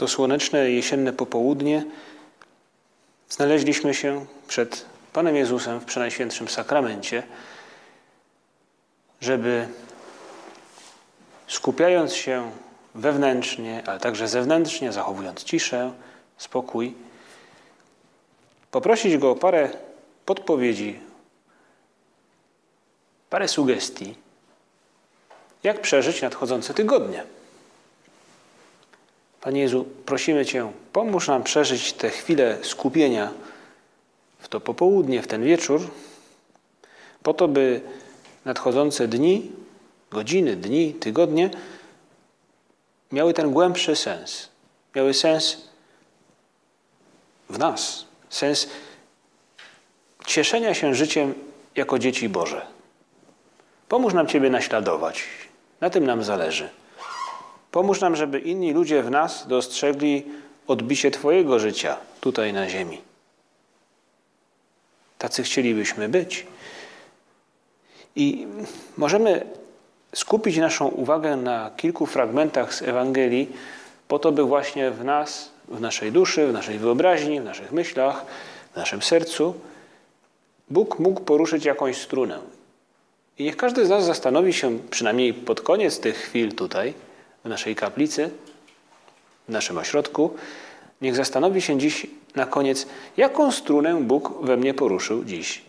To słoneczne jesienne popołudnie znaleźliśmy się przed Panem Jezusem w Przenajświętszym Sakramencie, żeby skupiając się wewnętrznie, ale także zewnętrznie, zachowując ciszę, spokój, poprosić Go o parę podpowiedzi, parę sugestii, jak przeżyć nadchodzące tygodnie. Panie Jezu, prosimy Cię, pomóż nam przeżyć te chwile skupienia w to popołudnie, w ten wieczór, po to, by nadchodzące dni, godziny, dni, tygodnie miały ten głębszy sens. Miały sens w nas, sens cieszenia się życiem jako dzieci Boże. Pomóż nam Ciebie naśladować. Na tym nam zależy. Pomóż nam, żeby inni ludzie w nas dostrzegli odbicie Twojego życia tutaj na ziemi. Tacy chcielibyśmy być. I możemy skupić naszą uwagę na kilku fragmentach z Ewangelii, po to, by właśnie w nas, w naszej duszy, w naszej wyobraźni, w naszych myślach, w naszym sercu Bóg mógł poruszyć jakąś strunę. I niech każdy z nas zastanowi się, przynajmniej pod koniec tych chwil tutaj, w naszej kaplicy, w naszym ośrodku, niech zastanowi się dziś na koniec, jaką strunę Bóg we mnie poruszył dziś.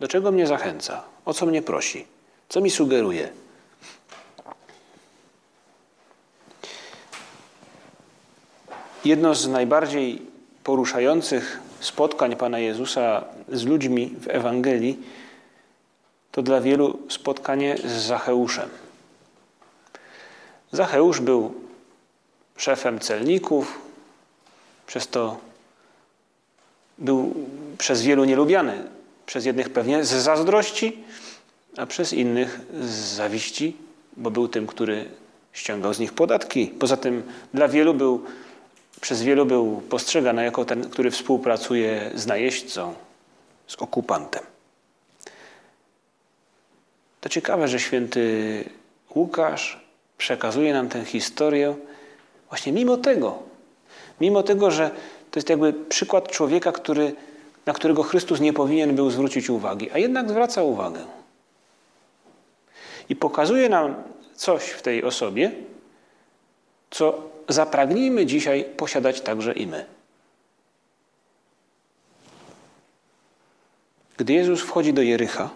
Do czego mnie zachęca? O co mnie prosi? Co mi sugeruje? Jedno z najbardziej poruszających spotkań Pana Jezusa z ludźmi w Ewangelii to dla wielu spotkanie z Zacheuszem. Zacheusz był szefem celników, przez to był przez wielu nielubiany. Przez jednych pewnie z zazdrości, a przez innych z zawiści, bo był tym, który ściągał z nich podatki. Poza tym dla wielu był, przez wielu był postrzegany jako ten, który współpracuje z najeźdźcą, z okupantem. To ciekawe, że święty Łukasz przekazuje nam tę historię właśnie mimo tego, mimo tego, że to jest jakby przykład człowieka, który, na którego Chrystus nie powinien był zwrócić uwagi, a jednak zwraca uwagę. I pokazuje nam coś w tej osobie, co zapragnijmy dzisiaj posiadać także i my. Gdy Jezus wchodzi do Jericha,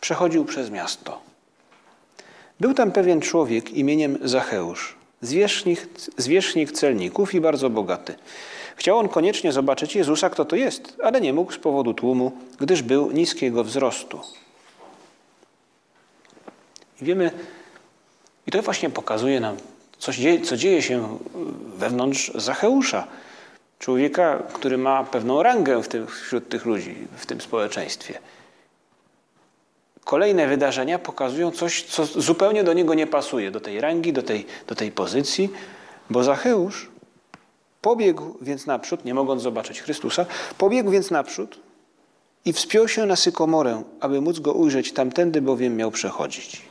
przechodził przez miasto. Był tam pewien człowiek imieniem Zacheusz, zwierzchnik, zwierzchnik celników i bardzo bogaty. Chciał on koniecznie zobaczyć Jezusa, kto to jest, ale nie mógł z powodu tłumu, gdyż był niskiego wzrostu. I wiemy, i to właśnie pokazuje nam, coś dzieje, co dzieje się wewnątrz Zacheusza, człowieka, który ma pewną rangę w tym, wśród tych ludzi, w tym społeczeństwie kolejne wydarzenia pokazują coś, co zupełnie do niego nie pasuje, do tej rangi, do tej, do tej pozycji, bo Zacheusz pobiegł więc naprzód, nie mogąc zobaczyć Chrystusa, pobiegł więc naprzód i wspiął się na sykomorę, aby móc go ujrzeć, tamtędy bowiem miał przechodzić.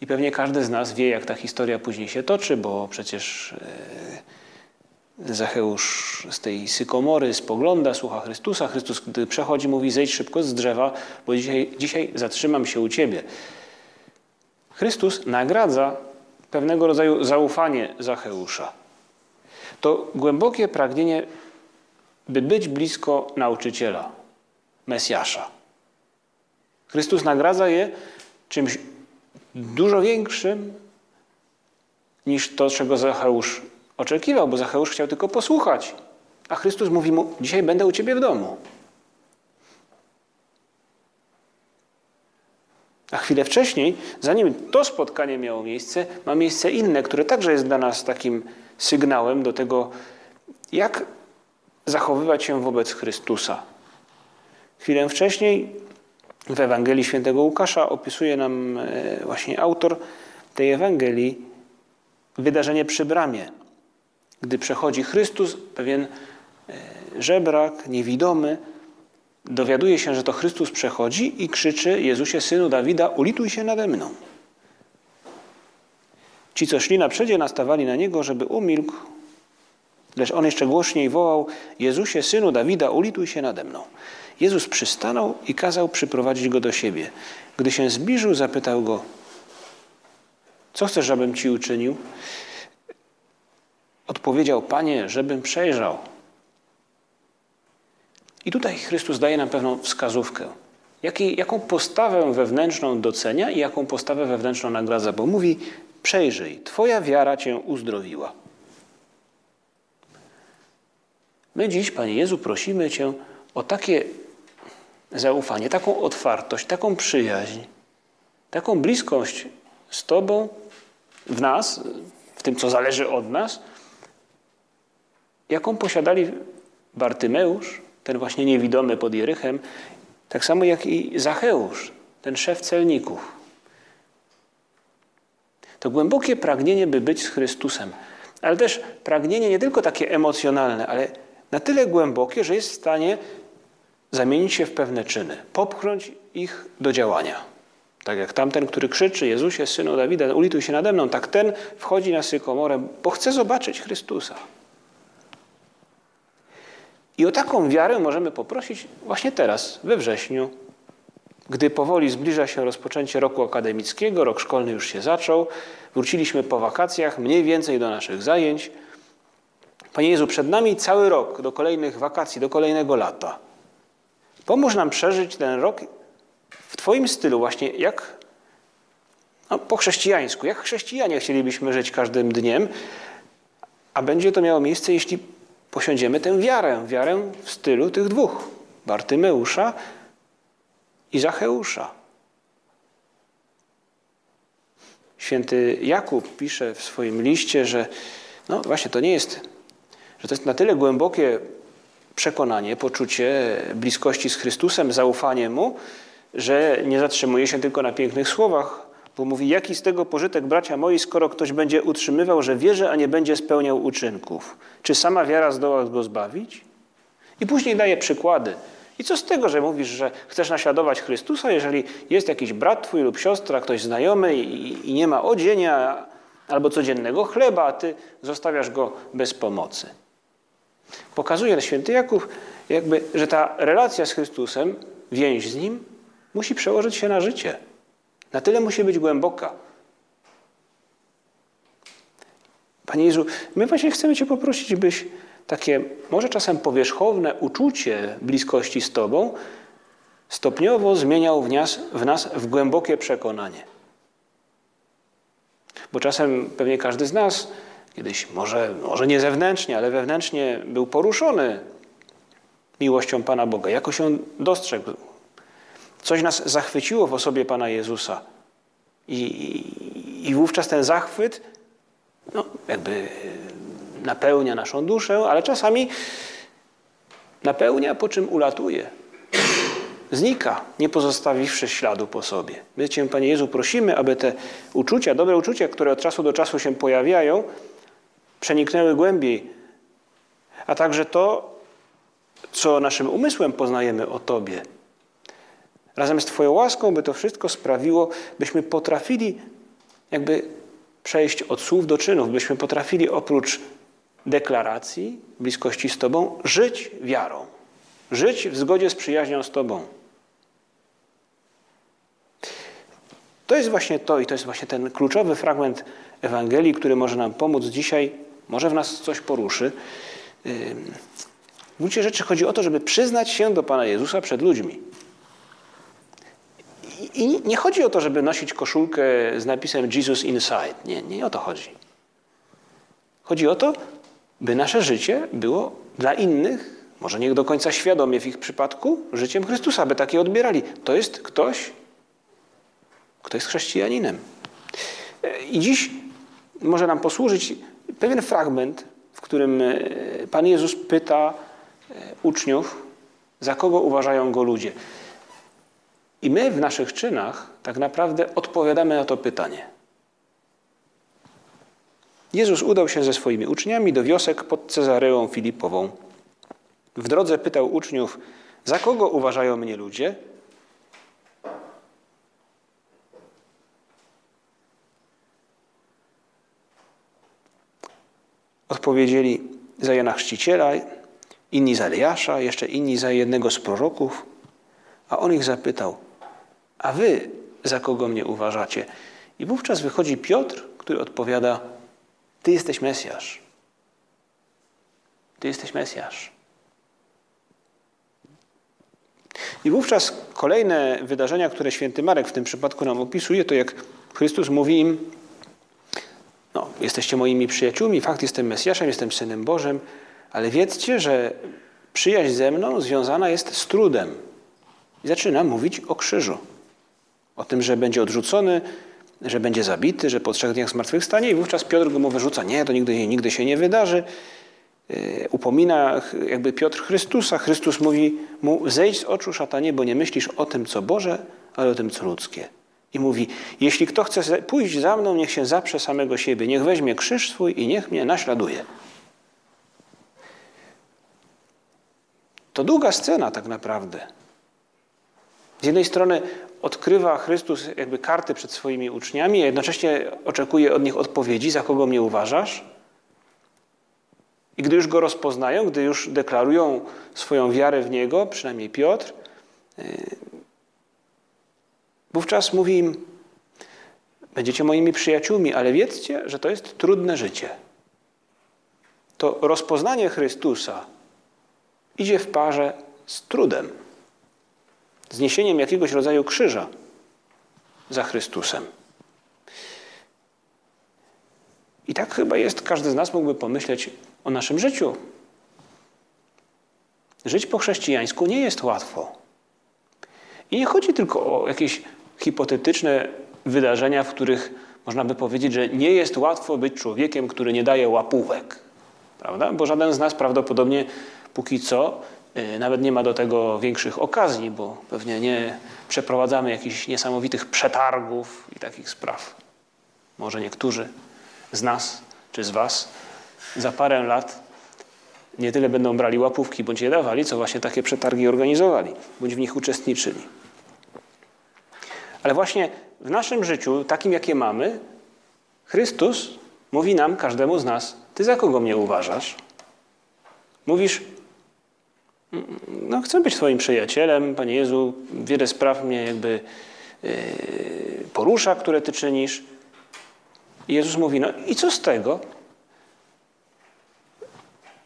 I pewnie każdy z nas wie, jak ta historia później się toczy, bo przecież e, Zacheusz z tej sykomory spogląda, słucha Chrystusa. Chrystus, gdy przechodzi, mówi: Zejdź szybko z drzewa, bo dzisiaj, dzisiaj zatrzymam się u ciebie. Chrystus nagradza pewnego rodzaju zaufanie Zacheusza. To głębokie pragnienie, by być blisko nauczyciela, Mesjasza. Chrystus nagradza je czymś dużo większym niż to, czego Zacheusz oczekiwał, bo Zacheusz chciał tylko posłuchać. A Chrystus mówi mu: Dzisiaj będę u ciebie w domu. A chwilę wcześniej, zanim to spotkanie miało miejsce, ma miejsce inne, które także jest dla nas takim sygnałem do tego, jak zachowywać się wobec Chrystusa. Chwilę wcześniej w Ewangelii Świętego Łukasza opisuje nam e, właśnie autor tej Ewangelii wydarzenie przy bramie, gdy przechodzi Chrystus, pewien e, żebrak, niewidomy, dowiaduje się, że to Chrystus przechodzi i krzyczy Jezusie, Synu Dawida, ulituj się nade mną. Ci, co szli na przedzie, nastawali na Niego, żeby umilkł, lecz On jeszcze głośniej wołał Jezusie, Synu Dawida, ulituj się nade mną. Jezus przystanął i kazał przyprowadzić go do siebie. Gdy się zbliżył, zapytał go, co chcesz, żebym ci uczynił? Odpowiedział, Panie, żebym przejrzał. I tutaj Chrystus daje nam pewną wskazówkę. Jaki, jaką postawę wewnętrzną docenia i jaką postawę wewnętrzną nagradza, bo mówi: Przejrzyj, Twoja wiara Cię uzdrowiła. My dziś, Panie Jezu, prosimy Cię o takie zaufanie, taką otwartość, taką przyjaźń, taką bliskość z Tobą, w nas, w tym, co zależy od nas, jaką posiadali Bartymeusz, ten właśnie niewidomy pod Jerychem, tak samo jak i Zacheusz, ten szef celników. To głębokie pragnienie, by być z Chrystusem, ale też pragnienie nie tylko takie emocjonalne, ale na tyle głębokie, że jest w stanie zamienić się w pewne czyny, popchnąć ich do działania. Tak jak tamten, który krzyczy, Jezusie, Synu Dawida, ulituj się nade mną, tak ten wchodzi na sykomorę, bo chce zobaczyć Chrystusa. I o taką wiarę możemy poprosić właśnie teraz, we wrześniu, gdy powoli zbliża się rozpoczęcie roku akademickiego, rok szkolny już się zaczął, wróciliśmy po wakacjach mniej więcej do naszych zajęć. Panie Jezu, przed nami cały rok do kolejnych wakacji, do kolejnego lata. Pomóż nam przeżyć ten rok w Twoim stylu, właśnie jak no, po chrześcijańsku, jak chrześcijanie chcielibyśmy żyć każdym dniem, a będzie to miało miejsce, jeśli posiądziemy tę wiarę, wiarę w stylu tych dwóch, Bartymeusza i Zacheusza. Święty Jakub pisze w swoim liście, że no właśnie to nie jest, że to jest na tyle głębokie przekonanie, poczucie bliskości z Chrystusem, zaufanie Mu, że nie zatrzymuje się tylko na pięknych słowach, bo mówi, jaki z tego pożytek, bracia moi, skoro ktoś będzie utrzymywał, że wierzy, a nie będzie spełniał uczynków? Czy sama wiara zdoła go zbawić? I później daje przykłady. I co z tego, że mówisz, że chcesz naśladować Chrystusa, jeżeli jest jakiś brat twój lub siostra, ktoś znajomy i, i nie ma odzienia albo codziennego chleba, a ty zostawiasz go bez pomocy. Pokazuje święty Jakub, jakby, że ta relacja z Chrystusem, więź z Nim, musi przełożyć się na życie. Na tyle musi być głęboka. Panie Jezu, my właśnie chcemy Cię poprosić, byś takie może czasem powierzchowne uczucie bliskości z Tobą stopniowo zmieniał w nas, w nas w głębokie przekonanie. Bo czasem pewnie każdy z nas kiedyś, może, może nie zewnętrznie, ale wewnętrznie był poruszony miłością Pana Boga. Jakoś on dostrzegł. Coś nas zachwyciło w osobie Pana Jezusa. I, i, wówczas ten zachwyt no, jakby napełnia naszą duszę, ale czasami napełnia, po czym ulatuje. Znika, nie pozostawiwszy śladu po sobie. My Cię, Panie Jezu, prosimy, aby te uczucia, dobre uczucia, które od czasu do czasu się pojawiają, przeniknęły głębiej, a także to, co naszym umysłem poznajemy o Tobie. Razem z Twoją łaską, by to wszystko sprawiło, byśmy potrafili jakby przejść od słów do czynów, byśmy potrafili oprócz deklaracji bliskości z Tobą żyć wiarą, żyć w zgodzie z przyjaźnią z Tobą. To jest właśnie to i to jest właśnie ten kluczowy fragment Ewangelii, który może nam pomóc dzisiaj może w nas coś poruszy. W gruncie rzeczy chodzi o to, żeby przyznać się do Pana Jezusa przed ludźmi. I nie chodzi o to, żeby nosić koszulkę z napisem Jesus Inside. Nie, nie o to chodzi. Chodzi o to, by nasze życie było dla innych, może nie do końca świadomie w ich przypadku, życiem Chrystusa, by takie odbierali. To jest ktoś, kto jest chrześcijaninem. I dziś może nam posłużyć pewien fragment, w którym e, Pan Jezus pyta e, uczniów, za kogo uważają go ludzie. I my w naszych czynach tak naprawdę odpowiadamy na to pytanie. Jezus udał się ze swoimi uczniami do wiosek pod Cezareą Filipową. W drodze pytał uczniów, za kogo uważają mnie ludzie? Odpowiedzieli za Jana Chrzciciela, inni za Eliasza, jeszcze inni za jednego z proroków. A on ich zapytał, a wy za kogo mnie uważacie? I wówczas wychodzi Piotr, który odpowiada, ty jesteś Mesjasz. Ty jesteś Mesjasz. I wówczas kolejne wydarzenia, które święty Marek w tym przypadku nam opisuje, to jak Chrystus mówi im, no, jesteście moimi przyjaciółmi, fakt, jestem Mesjaszem, jestem Synem Bożym, ale wiedzcie, że przyjaźń ze mną związana jest z trudem. I zaczyna mówić o krzyżu. O tym, że będzie odrzucony, że będzie zabity, że po trzech dniach zmartwychwstanie i wówczas Piotr go mu wyrzuca, nie, to nigdy, nigdy się nie wydarzy. E, upomina jakby Piotr Chrystusa. Chrystus mówi mu, zejdź z oczu szatanie, bo nie myślisz o tym, co Boże, ale o tym, co ludzkie. I mówi, jeśli kto chce pójść za mną, niech się zaprze samego siebie, niech weźmie krzyż swój i niech mnie naśladuje. To długa scena tak naprawdę. Z jednej strony odkrywa Chrystus jakby karty przed swoimi uczniami, a jednocześnie oczekuje od nich odpowiedzi, za kogo mnie uważasz. I gdy już go rozpoznają, gdy już deklarują swoją wiarę w niego, przynajmniej Piotr, y, wówczas mówi im: Będziecie moimi przyjaciółmi, ale wiedzcie, że to jest trudne życie. To rozpoznanie Chrystusa idzie w parze z trudem zniesieniem jakiegoś rodzaju krzyża za Chrystusem. I tak chyba jest, każdy z nas mógłby pomyśleć o naszym życiu. Żyć po chrześcijańsku nie jest łatwo. I nie chodzi tylko o jakieś hipotetyczne wydarzenia, w których można by powiedzieć, że nie jest łatwo być człowiekiem, który nie daje łapówek. Prawda? Bo żaden z nas prawdopodobnie póki co nawet nie ma do tego większych okazji, bo pewnie nie przeprowadzamy jakichś niesamowitych przetargów i takich spraw. Może niektórzy z nas czy z Was za parę lat nie tyle będą brali łapówki bądź je dawali, co właśnie takie przetargi organizowali, bądź w nich uczestniczyli. Ale właśnie w naszym życiu, takim jakie mamy, Chrystus mówi nam, każdemu z nas, Ty za kogo mnie uważasz? Mówisz, no, chcę być Twoim przyjacielem, Panie Jezu, wiele spraw mnie jakby yy, porusza, które Ty czynisz. I Jezus mówi, no i co z tego?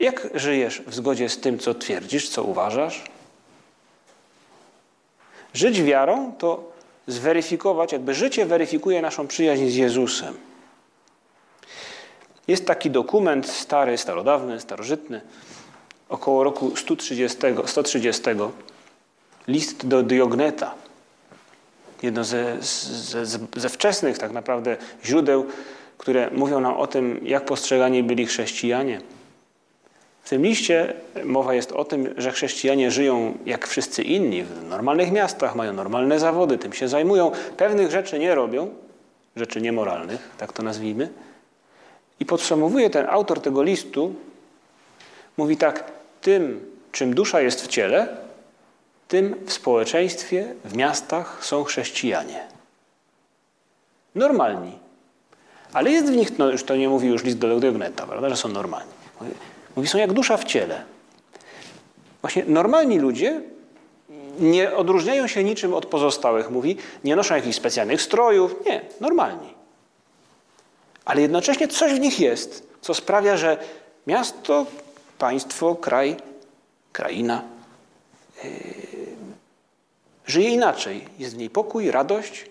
Jak żyjesz w zgodzie z tym, co twierdzisz, co uważasz? Żyć wiarą to zweryfikować, jakby życie weryfikuje naszą przyjaźń z Jezusem. Jest taki dokument stary, starodawny, starożytny, około roku 130, 130 list do Diogneta. Jedno ze, ze, ze wczesnych tak naprawdę źródeł, które mówią nam o tym, jak postrzegani byli chrześcijanie. W tym liście mowa jest o tym, że chrześcijanie żyją jak wszyscy inni w normalnych miastach, mają normalne zawody, tym się zajmują, pewnych rzeczy nie robią, rzeczy niemoralnych, tak to nazwijmy. I podsumowuje ten autor tego listu, mówi tak: tym, czym dusza jest w ciele, tym w społeczeństwie, w miastach są chrześcijanie. Normalni. Ale jest w nich, no już to nie mówi już list do Diogneta, prawda, że są normalni. Mówi, są jak dusza w ciele. Właśnie normalni ludzie nie odróżniają się niczym od pozostałych, mówi, nie noszą jakichś specjalnych strojów, nie, normalni. Ale jednocześnie coś w nich jest, co sprawia, że miasto, państwo, kraj, kraina yy, żyje inaczej. Jest w niej pokój, radość.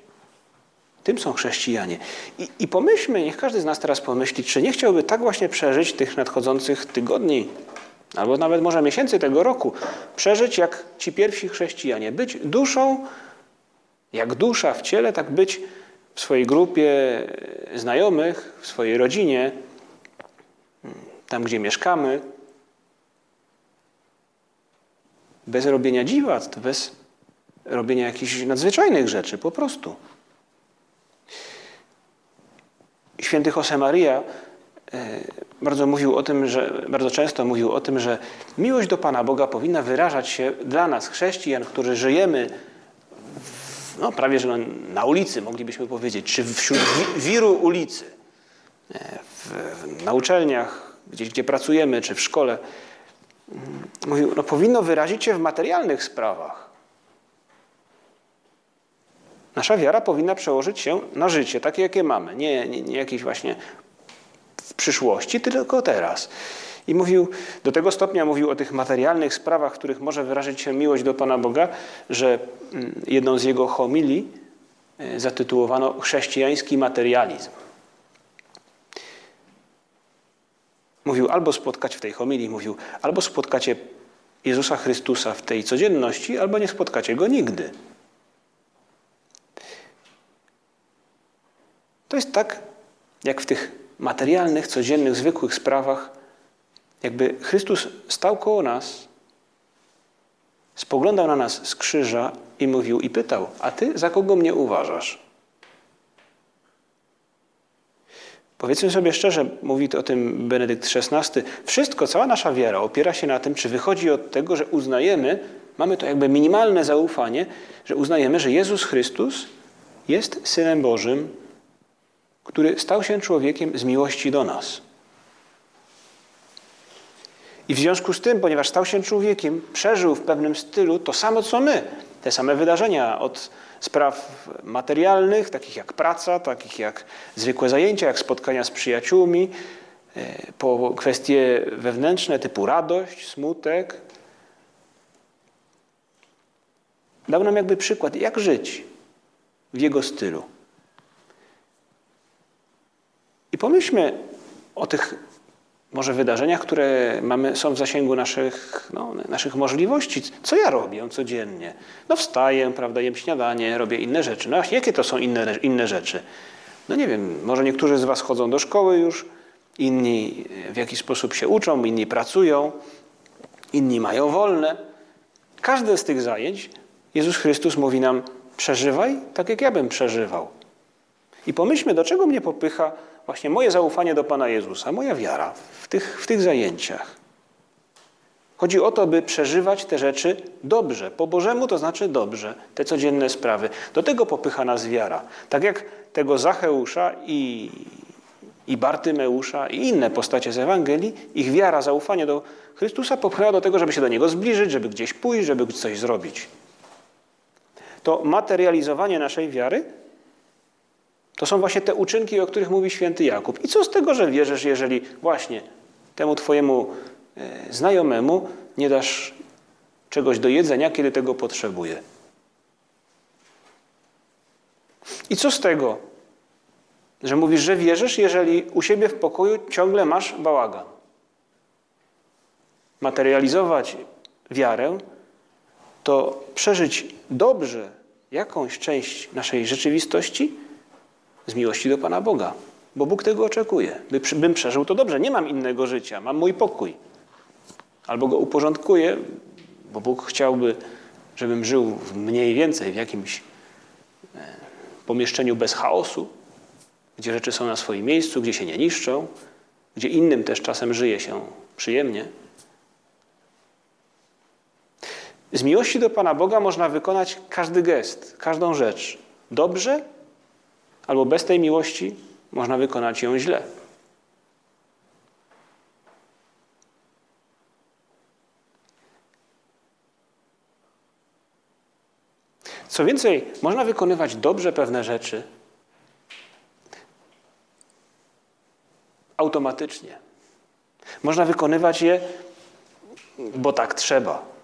Tym są chrześcijanie. I, I pomyślmy, niech każdy z nas teraz pomyśli, czy nie chciałby tak właśnie przeżyć tych nadchodzących tygodni, albo nawet może miesięcy tego roku, przeżyć jak ci pierwsi chrześcijanie, być duszą Jak dusza w ciele, tak być w swojej grupie znajomych, w swojej rodzinie, tam gdzie mieszkamy, bez robienia dziwactw, bez robienia jakichś nadzwyczajnych rzeczy, po prostu. Święty Josemaria e, bardzo mówił o tym, że bardzo często mówił o tym, że miłość do Pana Boga powinna wyrażać się dla nas, chrześcijan, którzy żyjemy no, prawie że na ulicy, moglibyśmy powiedzieć, czy wśród wiru ulicy, e, w, na uczelniach, gdzieś gdzie pracujemy, czy w szkole. Mówił, no, powinno wyrazić się w materialnych sprawach. Nasza wiara powinna przełożyć się na życie, takie jakie mamy, nie, nie, nie jakieś właśnie w przyszłości, tylko teraz. I mówił, do tego stopnia mówił o tych materialnych sprawach, w których może wyrazić się miłość do Pana Boga, że mm, jedną z jego homilii e, zatytułowano Chrześcijański materializm. Mówił, albo spotkać w tej homilii, mówił, albo spotkacie Jezusa Chrystusa w tej codzienności, albo nie spotkacie Go nigdy. To jest tak, jak w tych materialnych, codziennych, zwykłych sprawach, jakby Chrystus stał koło nas, spoglądał na nas z krzyża i mówił i pytał: A ty za kogo mnie uważasz? Powiedzmy sobie szczerze, mówi o tym Benedykt XVI, wszystko, cała nasza wiara opiera się na tym, czy wychodzi od tego, że uznajemy, mamy to jakby minimalne zaufanie, że uznajemy, że Jezus Chrystus jest Synem Bożym, który stał się człowiekiem z miłości do nas. I w związku z tym, ponieważ stał się człowiekiem, przeżył w pewnym stylu to samo co my, te same wydarzenia od spraw materialnych, takich jak praca, takich jak zwykłe zajęcia, jak spotkania z przyjaciółmi, e, po kwestie wewnętrzne typu radość, smutek. Dał nam jakby przykład, jak żyć w jego stylu. I pomyślmy o tych może wydarzeniach, które mamy, są w zasięgu naszych, no, naszych możliwości. Co ja robię codziennie? No wstaję, prawda, jem śniadanie, robię inne rzeczy. No jakie to są inne, inne rzeczy? No nie wiem, może niektórzy z was chodzą do szkoły już, inni w jakiś sposób się uczą, inni pracują, inni mają wolne. Każde z tych zajęć Jezus Chrystus mówi nam, przeżywaj tak, jak ja bym przeżywał. I pomyślmy, do czego mnie popycha właśnie moje zaufanie do Pana Jezusa, moja wiara w tych, w tych zajęciach. Chodzi o to, by przeżywać te rzeczy dobrze. Po Bożemu to znaczy dobrze, te codzienne sprawy. Do tego popycha nas wiara. Tak jak tego Zacheusza i, i Bartymeusza i inne postacie z Ewangelii, ich wiara, zaufanie do Chrystusa popycha do tego, żeby się do Niego zbliżyć, żeby gdzieś pójść, żeby coś zrobić. To materializowanie naszej wiary to są właśnie te uczynki, o których mówi święty Jakub. I co z tego, że wierzysz, jeżeli właśnie temu twojemu e, znajomemu nie dasz czegoś do jedzenia, kiedy tego potrzebuje? I co z tego, że mówisz, że wierzysz, jeżeli u siebie w pokoju ciągle masz bałagan? Materializować wiarę to przeżyć dobrze jakąś część naszej rzeczywistości z miłości do Pana Boga, bo Bóg tego oczekuje. By, bym przeżył to dobrze, nie mam innego życia, mam mój pokój. Albo go uporządkuję, bo Bóg chciałby, żebym żył mniej więcej w jakimś e, pomieszczeniu bez chaosu, gdzie rzeczy są na swoim miejscu, gdzie się nie niszczą, gdzie innym też czasem żyje się przyjemnie. Z miłości do Pana Boga można wykonać każdy gest, każdą rzecz dobrze albo bez tej miłości można wykonać ją źle. Co więcej, można wykonywać dobrze pewne rzeczy automatycznie. Można wykonywać je, bo tak trzeba.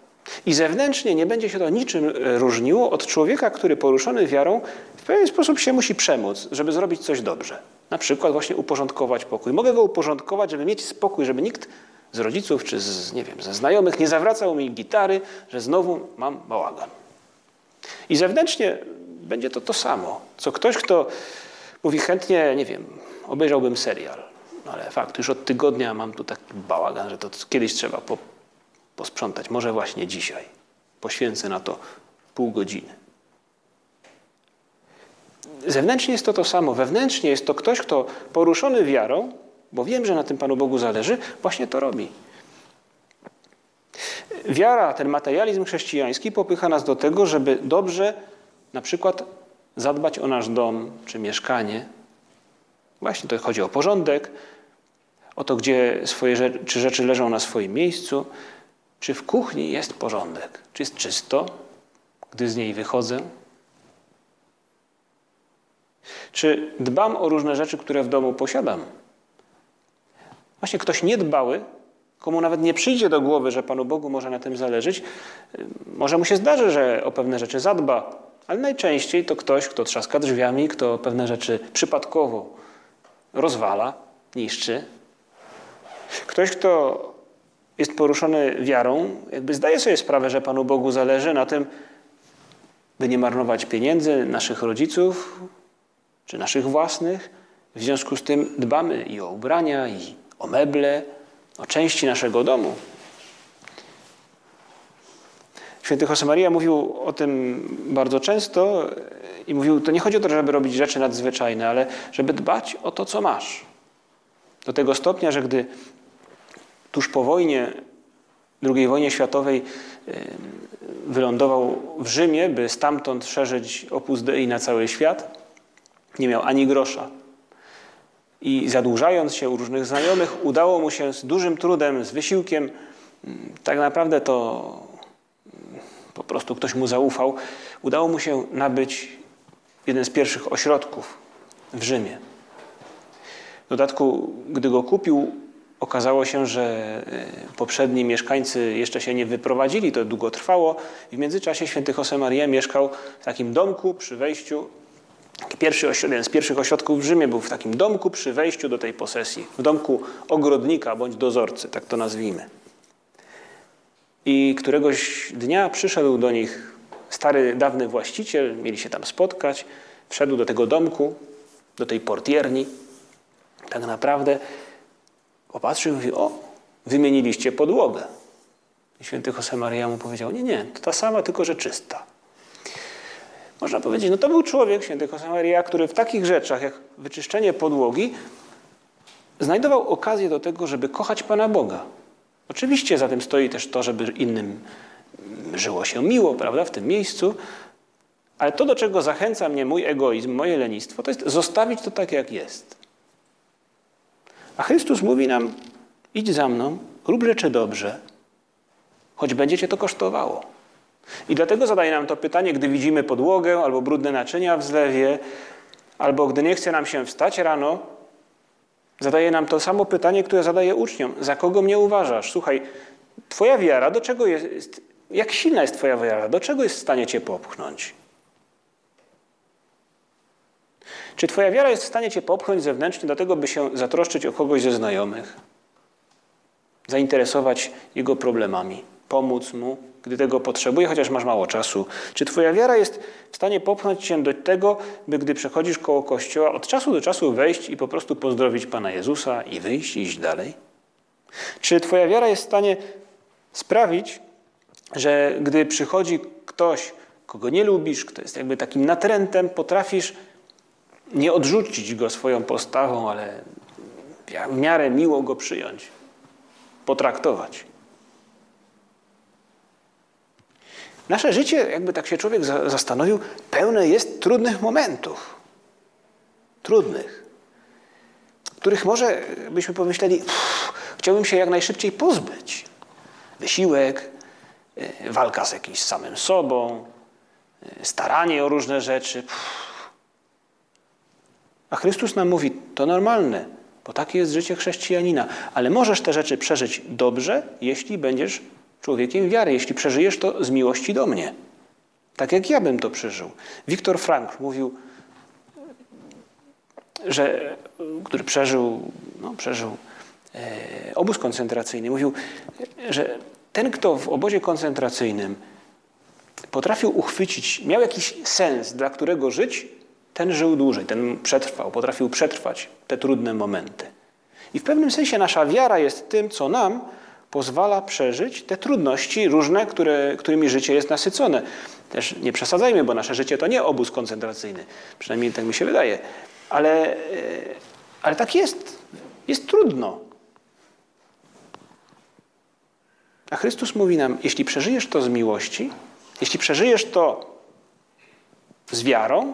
I zewnętrznie nie będzie się to niczym e, różniło od człowieka, który poruszony wiarą w pewien sposób się musi przemóc, żeby zrobić coś dobrze. Na przykład właśnie uporządkować pokój. Mogę go uporządkować, żeby mieć spokój, żeby nikt z rodziców czy z, nie wiem, ze znajomych nie zawracał mi gitary, że znowu mam bałagan. I zewnętrznie będzie to to samo. Co ktoś, kto mówi chętnie, nie wiem, obejrzałbym serial, no ale fakt, już od tygodnia mam tu taki bałagan, że to kiedyś trzeba po, posprzątać. Może właśnie dzisiaj. Poświęcę na to pół godziny. Zewnętrznie jest to to samo. Wewnętrznie jest to ktoś, kto poruszony wiarą, bo wiem, że na tym Panu Bogu zależy, właśnie to robi. Wiara, ten materializm chrześcijański popycha nas do tego, żeby dobrze na przykład zadbać o nasz dom czy mieszkanie. Właśnie to chodzi o porządek, o to, gdzie swoje rzeczy, czy rzeczy leżą na swoim miejscu, czy w kuchni jest porządek, czy jest czysto, gdy z niej wychodzę. Czy dbam o różne rzeczy, które w domu posiadam? Właśnie ktoś niedbały, komu nawet nie przyjdzie do głowy, że Panu Bogu może na tym zależeć, może mu się zdarzy, że o pewne rzeczy zadba, ale najczęściej to ktoś, kto trzaska drzwiami, kto pewne rzeczy przypadkowo rozwala, niszczy. Ktoś, kto jest poruszony wiarą, jakby zdaje sobie sprawę, że Panu Bogu zależy na tym, by nie marnować pieniędzy naszych rodziców czy naszych własnych. W związku z tym dbamy i o ubrania, i o meble, o części naszego domu. Święty Josemaria mówił o tym bardzo często i mówił, to nie chodzi o to, żeby robić rzeczy nadzwyczajne, ale żeby dbać o to, co masz. Do tego stopnia, że gdy tuż po wojnie, II wojnie światowej wylądował w Rzymie, by stamtąd szerzyć opus Dei na cały świat, nie miał ani grosza. I zadłużając się u różnych znajomych, udało mu się z dużym trudem, z wysiłkiem, tak naprawdę to po prostu ktoś mu zaufał, udało mu się nabyć jeden z pierwszych ośrodków w Rzymie. W dodatku, gdy go kupił, okazało się, że e, poprzedni mieszkańcy jeszcze się nie wyprowadzili, to długo trwało. I w międzyczasie święty Josemaria mieszkał w takim domku przy wejściu Pierwszy, jeden z pierwszych ośrodków w Rzymie był w takim domku przy wejściu do tej posesji, w domku ogrodnika bądź dozorcy, tak to nazwijmy. I któregoś dnia przyszedł do nich stary, dawny właściciel, mieli się tam spotkać, wszedł do tego domku, do tej portierni. Tak naprawdę popatrzył i mówi, o, wymieniliście podłogę. I święty Josemaria mu powiedział, nie, nie, to ta sama, tylko że czysta. Można powiedzieć, no to był człowiek, święty Josemaria, który w takich rzeczach jak wyczyszczenie podłogi znajdował okazję do tego, żeby kochać Pana Boga. Oczywiście za tym stoi też to, żeby innym żyło się miło, prawda, w tym miejscu, ale to, do czego zachęca mnie mój egoizm, moje lenistwo, to jest zostawić to tak, jak jest. A Chrystus mówi nam, idź za mną, rób rzeczy dobrze, choć będzie cię to kosztowało. I dlatego zadaje nam to pytanie, gdy widzimy podłogę albo brudne naczynia w zlewie, albo gdy nie chce nam się wstać rano, zadaje nam to samo pytanie, które zadaje uczniom. Za kogo mnie uważasz? Słuchaj, twoja wiara, do czego jest, jak silna jest twoja wiara? Do czego jest w stanie cię popchnąć? Czy twoja wiara jest w stanie cię popchnąć zewnętrznie do tego, by się zatroszczyć o kogoś ze znajomych? Zainteresować jego problemami, pomóc mu, gdy tego potrzebuje, chociaż masz mało czasu? Czy Twoja wiara jest w stanie popchnąć Cię do tego, by gdy przechodzisz koło kościoła, od czasu do czasu wejść i po prostu pozdrowić Pana Jezusa i wyjść iść dalej? Czy Twoja wiara jest w stanie sprawić, że gdy przychodzi ktoś, kogo nie lubisz, kto jest jakby takim natrętem, potrafisz nie odrzucić go swoją postawą, ale w miarę miło go przyjąć, potraktować? Nasze życie, jakby tak się człowiek zastanowił, pełne jest trudnych momentów. Trudnych. Których może byśmy pomyśleli, chciałbym się jak najszybciej pozbyć. Wysiłek, e, walka z jakimś samym sobą, e, staranie o różne rzeczy. A Chrystus nam mówi, to normalne, bo takie jest życie chrześcijanina. Ale możesz te rzeczy przeżyć dobrze, jeśli będziesz człowiekiem wiary, jeśli przeżyjesz to z miłości do mnie. Tak jak ja bym to przeżył. Wiktor Frank mówił, że, który przeżył, no, przeżył e, obóz koncentracyjny, mówił, że ten, kto w obozie koncentracyjnym potrafił uchwycić, miał jakiś sens, dla którego żyć, ten żył dłużej, ten przetrwał, potrafił przetrwać te trudne momenty. I w pewnym sensie nasza wiara jest tym, co nam pozwala przeżyć te trudności różne, które, którymi życie jest nasycone. Też nie przesadzajmy, bo nasze życie to nie obóz koncentracyjny. Przynajmniej tak mi się wydaje. Ale, e, ale tak jest. Jest trudno. A Chrystus mówi nam, jeśli przeżyjesz to z miłości, jeśli przeżyjesz to z wiarą,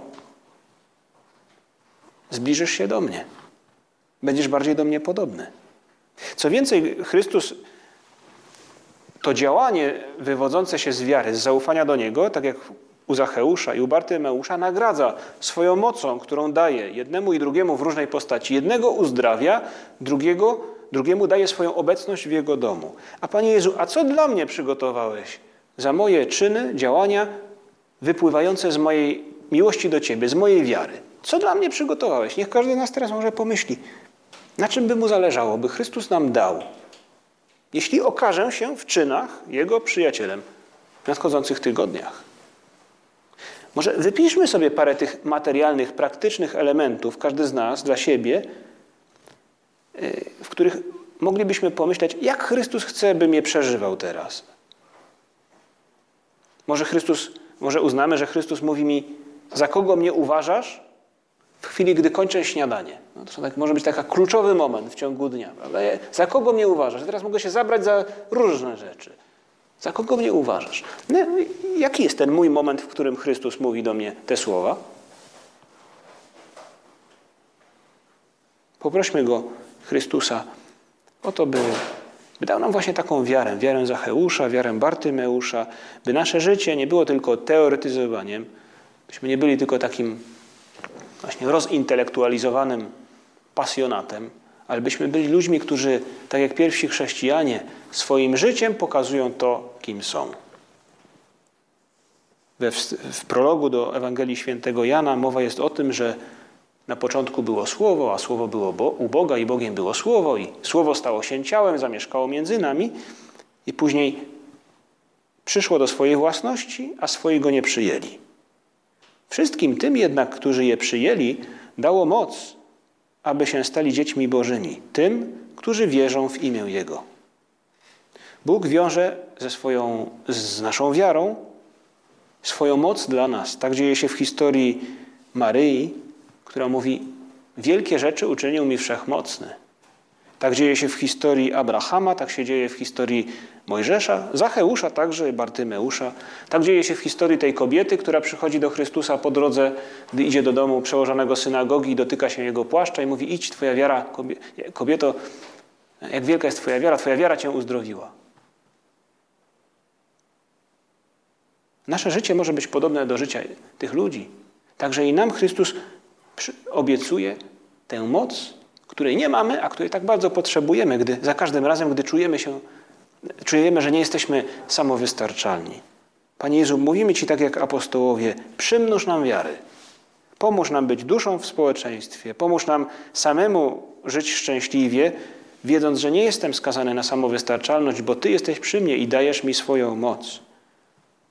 zbliżysz się do mnie. Będziesz bardziej do mnie podobny. Co więcej, Chrystus to działanie wywodzące się z wiary, z zaufania do Niego, tak jak u Zacheusza i u Bartymeusza, nagradza swoją mocą, którą daje jednemu i drugiemu w różnej postaci. Jednego uzdrawia, drugiego, drugiemu daje swoją obecność w Jego domu. A Panie Jezu, a co dla mnie przygotowałeś za moje czyny, działania wypływające z mojej miłości do Ciebie, z mojej wiary? Co dla mnie przygotowałeś? Niech każdy z nas teraz może pomyśli, na czym by mu zależało, by Chrystus nam dał, jeśli okażę się w czynach Jego przyjacielem w nadchodzących tygodniach. Może wypiszmy sobie parę tych materialnych, praktycznych elementów, każdy z nas dla siebie, y, w których moglibyśmy pomyśleć, jak Chrystus chce, bym je przeżywał teraz. Może Chrystus, może uznamy, że Chrystus mówi mi, za kogo mnie uważasz, w chwili, gdy kończę śniadanie. No to tak, może być taki kluczowy moment w ciągu dnia. Prawda? Za kogo mnie uważasz? Teraz mogę się zabrać za różne rzeczy. Za kogo mnie uważasz? No, jaki jest ten mój moment, w którym Chrystus mówi do mnie te słowa? Poprośmy Go, Chrystusa, o to, by, by dał nam właśnie taką wiarę, wiarę Zacheusza, wiarę Bartymeusza, by nasze życie nie było tylko teoretyzowaniem, byśmy nie byli tylko takim właśnie rozintelektualizowanym pasjonatem, ale byśmy byli ludźmi, którzy, tak jak pierwsi chrześcijanie, swoim życiem pokazują to, kim są. We, w prologu do Ewangelii Świętego Jana mowa jest o tym, że na początku było Słowo, a Słowo było Bo u Boga i Bogiem było Słowo i Słowo stało się ciałem, zamieszkało między nami i później przyszło do swojej własności, a swojego nie przyjęli. Wszystkim tym jednak, którzy je przyjęli, dało moc, aby się stali dziećmi Bożymi, tym, którzy wierzą w imię Jego. Bóg wiąże ze swoją, z naszą wiarą swoją moc dla nas. Tak dzieje się w historii Maryi, która mówi: Wielkie rzeczy uczynił mi wszechmocny. Tak dzieje się w historii Abrahama, tak się dzieje w historii Mojżesza, Zacheusza także, Bartymeusza. Tak dzieje się w historii tej kobiety, która przychodzi do Chrystusa po drodze, gdy idzie do domu przełożonego synagogi i dotyka się jego płaszcza i mówi idź, twoja wiara, kobieto, jak wielka jest twoja wiara, twoja wiara cię uzdrowiła. Nasze życie może być podobne do życia tych ludzi. Także i nam Chrystus obiecuje tę moc, której nie mamy, a której tak bardzo potrzebujemy, gdy za każdym razem, gdy czujemy się, czujemy, że nie jesteśmy samowystarczalni. Panie Jezu, mówimy Ci tak jak apostołowie, przymnóż nam wiary. Pomóż nam być duszą w społeczeństwie. Pomóż nam samemu żyć szczęśliwie, wiedząc, że nie jestem skazany na samowystarczalność, bo Ty jesteś przy mnie i dajesz mi swoją moc.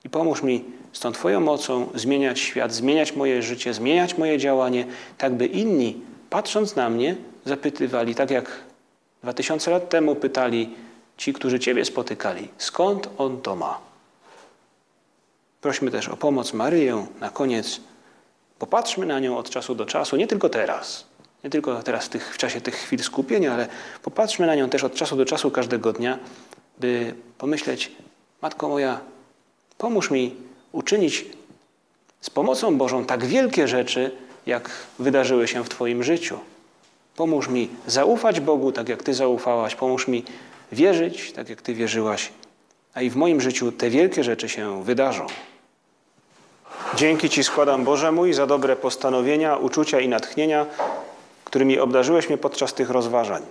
I pomóż mi z tą Twoją mocą zmieniać świat, zmieniać moje życie, zmieniać moje działanie, tak by inni, patrząc na mnie, zapytywali, tak jak dwa tysiące lat temu pytali ci, którzy Ciebie spotykali, skąd On to ma? Prośmy też o pomoc Maryję na koniec. Popatrzmy na nią od czasu do czasu, nie tylko teraz, nie tylko teraz tych, w czasie tych chwil skupienia, ale popatrzmy na nią też od czasu do czasu każdego dnia, by pomyśleć, Matko moja, pomóż mi uczynić z pomocą Bożą tak wielkie rzeczy, jak wydarzyły się w Twoim życiu. Pomóż mi zaufać Bogu, tak jak Ty zaufałaś. Pomóż mi wierzyć, tak jak Ty wierzyłaś. A i w moim życiu te wielkie rzeczy się wydarzą. Dzięki Ci składam, Boże mój, za dobre postanowienia, uczucia i natchnienia, którymi obdarzyłeś mnie podczas tych rozważań.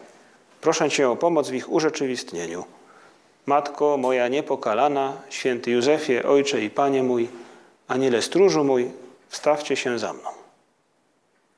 Proszę Cię o pomoc w ich urzeczywistnieniu. Matko moja niepokalana, święty Józefie, Ojcze i Panie mój, Aniele stróżu mój, wstawcie się za mną.